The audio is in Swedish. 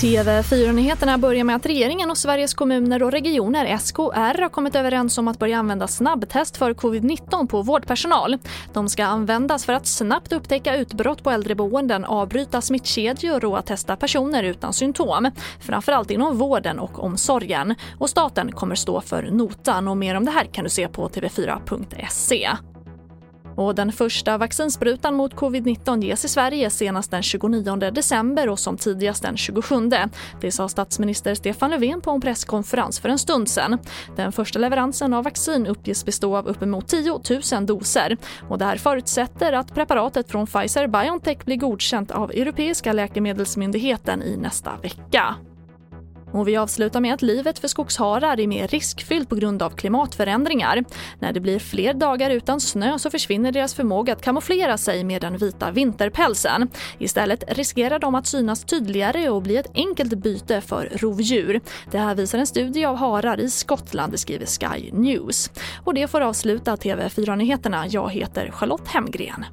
TV4-nyheterna börjar med att regeringen och Sveriges kommuner och regioner, SKR, har kommit överens om att börja använda snabbtest för covid-19 på vårdpersonal. De ska användas för att snabbt upptäcka utbrott på äldreboenden, avbryta smittkedjor och att testa personer utan symptom. Framförallt inom vården och omsorgen. Och staten kommer stå för notan och mer om det här kan du se på tv4.se. Och den första vaccinsprutan mot covid-19 ges i Sverige senast den 29 december och som tidigast den 27. Det sa statsminister Stefan Löfven på en presskonferens för en stund sedan. Den första leveransen av vaccin uppges bestå av uppemot 10 000 doser. Och det här förutsätter att preparatet från Pfizer-Biontech blir godkänt av Europeiska läkemedelsmyndigheten i nästa vecka. Och vi avslutar med att livet för skogsharar är mer riskfyllt på grund av klimatförändringar. När det blir fler dagar utan snö så försvinner deras förmåga att kamouflera sig med den vita vinterpälsen. Istället riskerar de att synas tydligare och bli ett enkelt byte för rovdjur. Det här visar en studie av harar i Skottland, skriver Sky News. Och det får avsluta TV4-nyheterna. Jag heter Charlotte Hemgren.